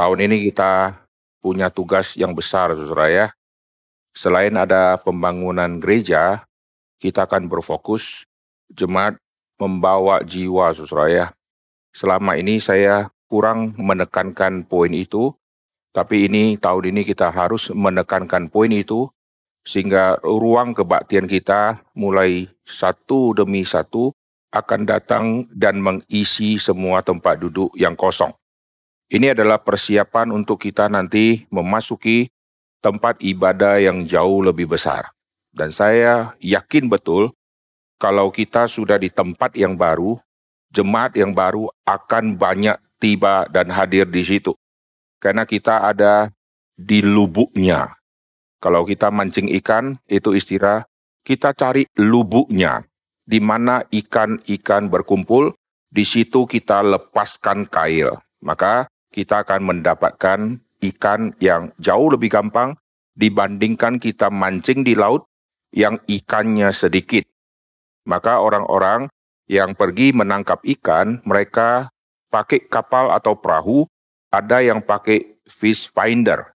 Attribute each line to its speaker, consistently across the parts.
Speaker 1: tahun ini kita punya tugas yang besar, saudara ya. Selain ada pembangunan gereja, kita akan berfokus jemaat membawa jiwa, saudara ya. Selama ini saya kurang menekankan poin itu, tapi ini tahun ini kita harus menekankan poin itu sehingga ruang kebaktian kita mulai satu demi satu akan datang dan mengisi semua tempat duduk yang kosong. Ini adalah persiapan untuk kita nanti memasuki tempat ibadah yang jauh lebih besar. Dan saya yakin betul kalau kita sudah di tempat yang baru, jemaat yang baru akan banyak tiba dan hadir di situ. Karena kita ada di lubuknya. Kalau kita mancing ikan, itu istilah kita cari lubuknya. Di mana ikan-ikan berkumpul, di situ kita lepaskan kail. Maka kita akan mendapatkan ikan yang jauh lebih gampang dibandingkan kita mancing di laut yang ikannya sedikit. Maka orang-orang yang pergi menangkap ikan, mereka pakai kapal atau perahu, ada yang pakai fish finder.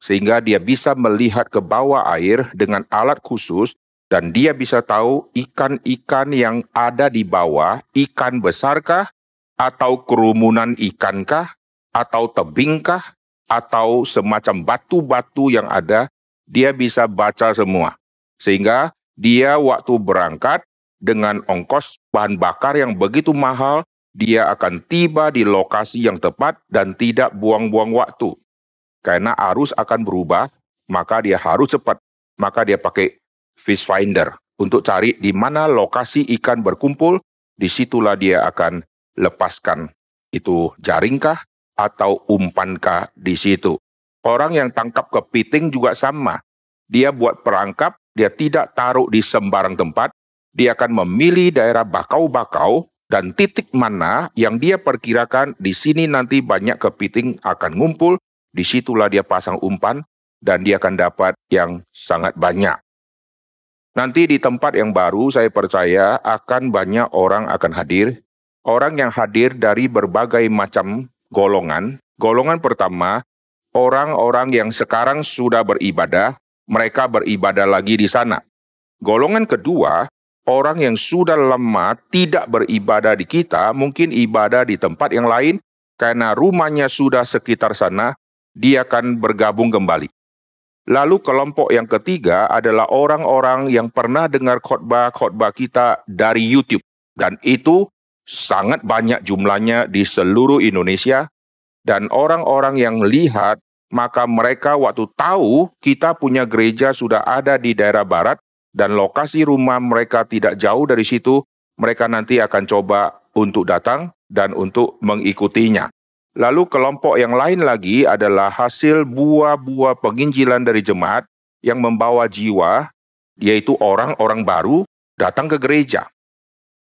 Speaker 1: Sehingga dia bisa melihat ke bawah air dengan alat khusus dan dia bisa tahu ikan-ikan yang ada di bawah, ikan besarkah, atau kerumunan ikankah, atau tebingkah, atau semacam batu-batu yang ada, dia bisa baca semua. Sehingga dia waktu berangkat dengan ongkos bahan bakar yang begitu mahal, dia akan tiba di lokasi yang tepat dan tidak buang-buang waktu. Karena arus akan berubah, maka dia harus cepat. Maka dia pakai fish finder untuk cari di mana lokasi ikan berkumpul, di situlah dia akan lepaskan. Itu jaringkah atau umpankah di situ. Orang yang tangkap kepiting juga sama. Dia buat perangkap, dia tidak taruh di sembarang tempat, dia akan memilih daerah bakau-bakau dan titik mana yang dia perkirakan di sini nanti banyak kepiting akan ngumpul, di situlah dia pasang umpan dan dia akan dapat yang sangat banyak. Nanti di tempat yang baru saya percaya akan banyak orang akan hadir, orang yang hadir dari berbagai macam golongan. Golongan pertama, orang-orang yang sekarang sudah beribadah, mereka beribadah lagi di sana. Golongan kedua, orang yang sudah lama tidak beribadah di kita, mungkin ibadah di tempat yang lain, karena rumahnya sudah sekitar sana, dia akan bergabung kembali. Lalu kelompok yang ketiga adalah orang-orang yang pernah dengar khotbah-khotbah kita dari YouTube. Dan itu sangat banyak jumlahnya di seluruh Indonesia dan orang-orang yang lihat maka mereka waktu tahu kita punya gereja sudah ada di daerah barat dan lokasi rumah mereka tidak jauh dari situ, mereka nanti akan coba untuk datang dan untuk mengikutinya. Lalu kelompok yang lain lagi adalah hasil buah-buah penginjilan dari jemaat yang membawa jiwa, yaitu orang-orang baru datang ke gereja.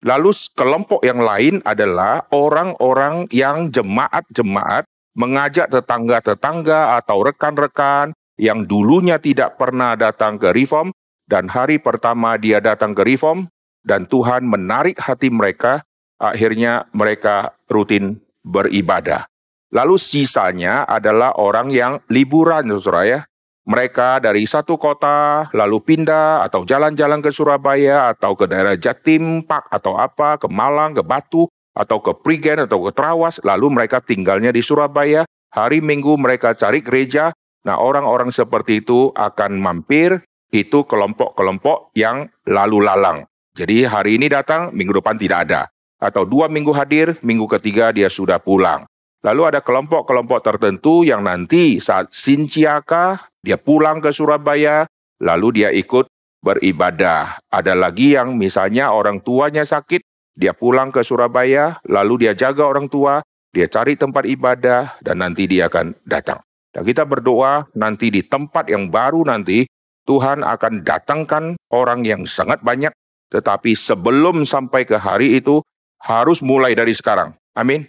Speaker 1: Lalu kelompok yang lain adalah orang-orang yang jemaat-jemaat mengajak tetangga-tetangga atau rekan-rekan yang dulunya tidak pernah datang ke reform dan hari pertama dia datang ke reform dan Tuhan menarik hati mereka, akhirnya mereka rutin beribadah. Lalu sisanya adalah orang yang liburan, saudara ya. Mereka dari satu kota lalu pindah atau jalan-jalan ke Surabaya atau ke daerah Jatim Pak atau apa, ke Malang, ke Batu atau ke Prigen atau ke Trawas, lalu mereka tinggalnya di Surabaya. Hari Minggu mereka cari gereja. Nah, orang-orang seperti itu akan mampir itu kelompok-kelompok yang lalu lalang. Jadi hari ini datang, minggu depan tidak ada. Atau dua minggu hadir, minggu ketiga dia sudah pulang. Lalu ada kelompok-kelompok tertentu yang nanti saat Sinciaka, dia pulang ke Surabaya, lalu dia ikut beribadah. Ada lagi yang misalnya orang tuanya sakit, dia pulang ke Surabaya, lalu dia jaga orang tua, dia cari tempat ibadah, dan nanti dia akan datang. Dan kita berdoa nanti di tempat yang baru nanti, Tuhan akan datangkan orang yang sangat banyak, tetapi sebelum sampai ke hari itu, harus mulai dari sekarang. Amin.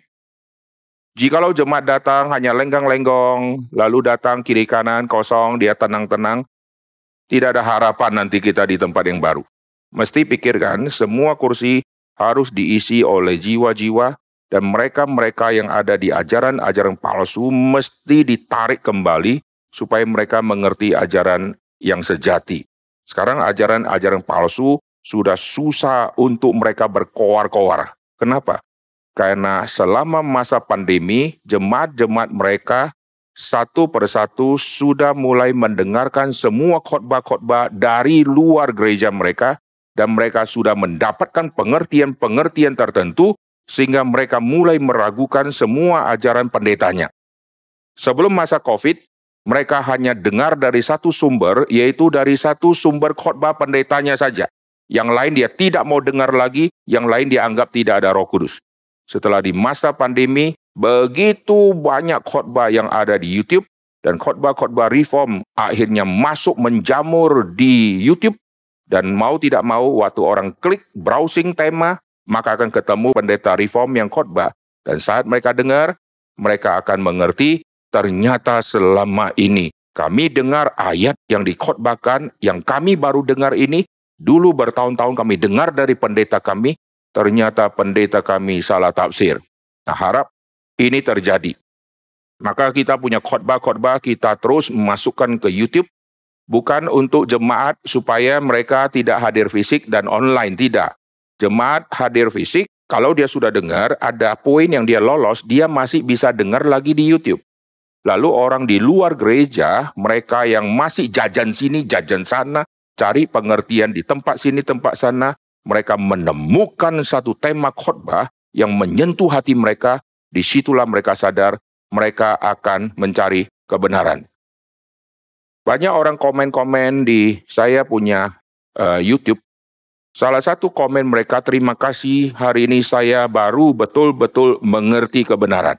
Speaker 1: Jikalau jemaat datang hanya lenggang-lenggong, lalu datang kiri kanan kosong, dia tenang-tenang, tidak ada harapan nanti kita di tempat yang baru. Mesti pikirkan semua kursi harus diisi oleh jiwa-jiwa dan mereka-mereka yang ada di ajaran-ajaran palsu mesti ditarik kembali supaya mereka mengerti ajaran yang sejati. Sekarang ajaran-ajaran palsu sudah susah untuk mereka berkoar-koar. Kenapa? Karena selama masa pandemi, jemaat-jemaat mereka satu persatu sudah mulai mendengarkan semua khotbah-khotbah dari luar gereja mereka dan mereka sudah mendapatkan pengertian-pengertian tertentu sehingga mereka mulai meragukan semua ajaran pendetanya. Sebelum masa Covid, mereka hanya dengar dari satu sumber, yaitu dari satu sumber khotbah pendetanya saja. Yang lain dia tidak mau dengar lagi, yang lain dia anggap tidak ada roh kudus. Setelah di masa pandemi, begitu banyak khotbah yang ada di YouTube, dan khotbah-khotbah reform akhirnya masuk menjamur di YouTube, dan mau tidak mau waktu orang klik browsing tema, maka akan ketemu pendeta reform yang khotbah. Dan saat mereka dengar, mereka akan mengerti ternyata selama ini kami dengar ayat yang dikhotbahkan, yang kami baru dengar ini, dulu bertahun-tahun kami dengar dari pendeta kami, ternyata pendeta kami salah tafsir. Nah harap ini terjadi. Maka kita punya khotbah-khotbah kita terus memasukkan ke YouTube, bukan untuk jemaat supaya mereka tidak hadir fisik dan online, tidak jemaat hadir fisik, kalau dia sudah dengar ada poin yang dia lolos, dia masih bisa dengar lagi di YouTube. Lalu orang di luar gereja, mereka yang masih jajan sini, jajan sana, cari pengertian di tempat sini, tempat sana, mereka menemukan satu tema khotbah yang menyentuh hati mereka, di situlah mereka sadar mereka akan mencari kebenaran. Banyak orang komen-komen di saya punya uh, YouTube Salah satu komen mereka, terima kasih hari ini saya baru betul-betul mengerti kebenaran.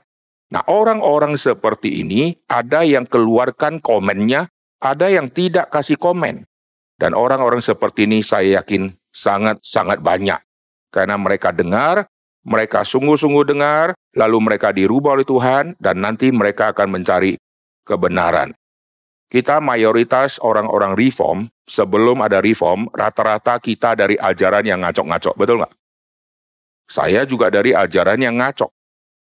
Speaker 1: Nah orang-orang seperti ini ada yang keluarkan komennya, ada yang tidak kasih komen. Dan orang-orang seperti ini saya yakin sangat-sangat banyak. Karena mereka dengar, mereka sungguh-sungguh dengar, lalu mereka dirubah oleh Tuhan, dan nanti mereka akan mencari kebenaran. Kita mayoritas orang-orang reform, sebelum ada reform, rata-rata kita dari ajaran yang ngacok-ngacok, betul nggak? Saya juga dari ajaran yang ngacok.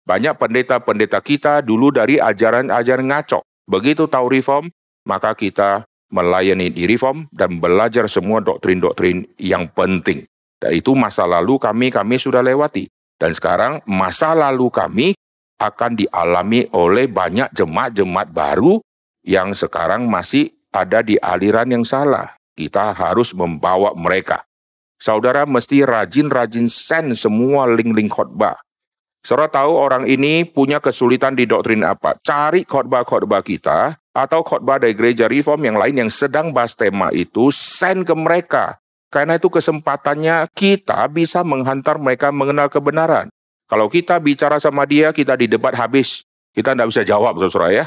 Speaker 1: Banyak pendeta-pendeta kita dulu dari ajaran-ajaran ngacok. Begitu tahu reform, maka kita melayani di reform dan belajar semua doktrin-doktrin yang penting. Dan itu masa lalu kami kami sudah lewati. Dan sekarang masa lalu kami akan dialami oleh banyak jemaat-jemaat baru yang sekarang masih ada di aliran yang salah. Kita harus membawa mereka. Saudara mesti rajin-rajin send semua link-link khotbah. Saudara tahu orang ini punya kesulitan di doktrin apa? Cari khotbah-khotbah kita atau khotbah dari gereja reform yang lain yang sedang bahas tema itu, send ke mereka. Karena itu kesempatannya kita bisa menghantar mereka mengenal kebenaran. Kalau kita bicara sama dia, kita di debat habis. Kita tidak bisa jawab, saudara ya.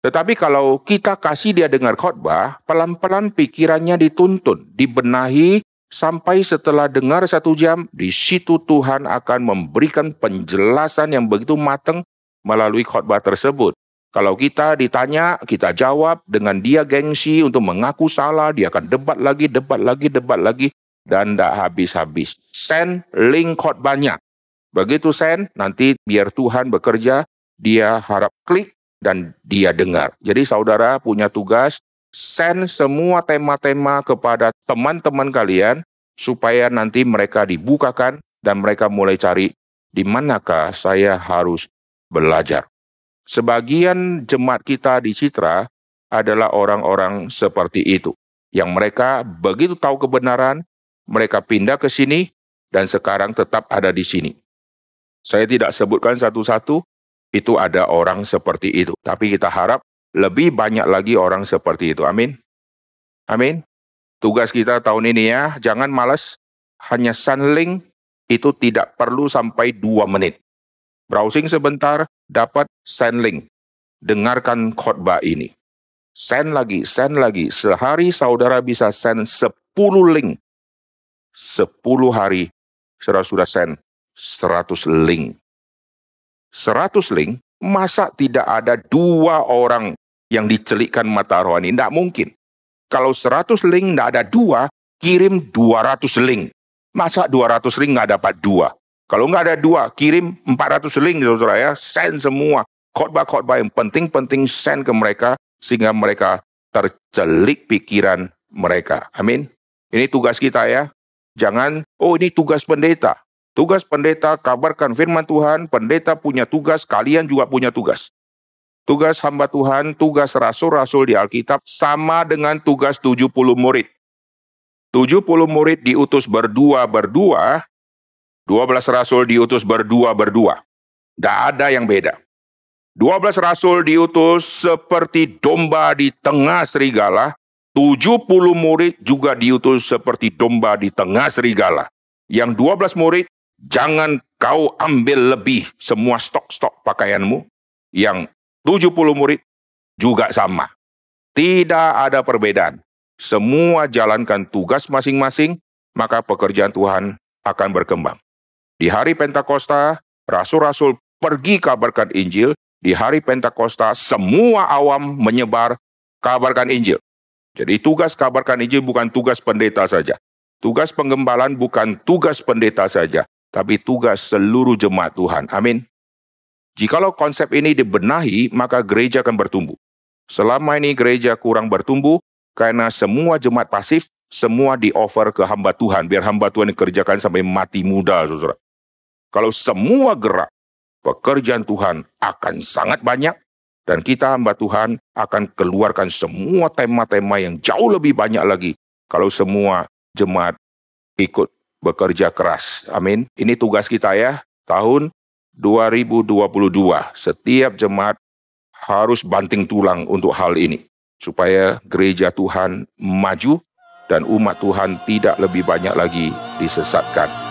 Speaker 1: Tetapi kalau kita kasih dia dengar khotbah, pelan-pelan pikirannya dituntun, dibenahi, sampai setelah dengar satu jam, di situ Tuhan akan memberikan penjelasan yang begitu matang melalui khotbah tersebut. Kalau kita ditanya, kita jawab dengan dia gengsi untuk mengaku salah, dia akan debat lagi, debat lagi, debat lagi, dan tidak habis-habis. Send link khotbahnya. Begitu send, nanti biar Tuhan bekerja, dia harap klik, dan dia dengar. Jadi saudara punya tugas send semua tema-tema kepada teman-teman kalian supaya nanti mereka dibukakan dan mereka mulai cari di manakah saya harus belajar. Sebagian jemaat kita di Citra adalah orang-orang seperti itu. Yang mereka begitu tahu kebenaran, mereka pindah ke sini dan sekarang tetap ada di sini. Saya tidak sebutkan satu-satu, itu ada orang seperti itu. Tapi kita harap lebih banyak lagi orang seperti itu. Amin. Amin. Tugas kita tahun ini ya, jangan malas. Hanya sunlink itu tidak perlu sampai dua menit. Browsing sebentar, dapat sunlink. Dengarkan khotbah ini. Send lagi, send lagi. Sehari saudara bisa send 10 link. 10 hari, saudara sudah send 100 link. 100 link, masa tidak ada dua orang yang dicelikkan mata rohani? Tidak mungkin. Kalau 100 link tidak ada dua, kirim 200 link. Masa 200 link nggak dapat dua? Kalau nggak ada dua, kirim 400 link saudara ya, send semua. Khotbah-khotbah yang penting-penting send ke mereka, sehingga mereka tercelik pikiran mereka. Amin. Ini tugas kita ya. Jangan, oh ini tugas pendeta. Tugas pendeta kabarkan firman Tuhan, pendeta punya tugas, kalian juga punya tugas. Tugas hamba Tuhan, tugas rasul-rasul di Alkitab sama dengan tugas 70 murid. 70 murid diutus berdua-berdua, 12 rasul diutus berdua-berdua. Tidak ada yang beda. 12 rasul diutus seperti domba di tengah serigala, 70 murid juga diutus seperti domba di tengah serigala. Yang 12 murid, jangan kau ambil lebih semua stok-stok pakaianmu. Yang 70 murid juga sama. Tidak ada perbedaan. Semua jalankan tugas masing-masing, maka pekerjaan Tuhan akan berkembang. Di hari Pentakosta, rasul-rasul pergi kabarkan Injil. Di hari Pentakosta, semua awam menyebar kabarkan Injil. Jadi tugas kabarkan Injil bukan tugas pendeta saja. Tugas penggembalaan bukan tugas pendeta saja, tapi tugas seluruh jemaat Tuhan. Amin. Jikalau konsep ini dibenahi, maka gereja akan bertumbuh. Selama ini gereja kurang bertumbuh karena semua jemaat pasif, semua di-offer ke hamba Tuhan, biar hamba Tuhan dikerjakan sampai mati muda, saudara. Kalau semua gerak, pekerjaan Tuhan akan sangat banyak dan kita hamba Tuhan akan keluarkan semua tema-tema yang jauh lebih banyak lagi kalau semua jemaat ikut bekerja keras. Amin. Ini tugas kita ya. Tahun 2022, setiap jemaat harus banting tulang untuk hal ini. Supaya gereja Tuhan maju dan umat Tuhan tidak lebih banyak lagi disesatkan.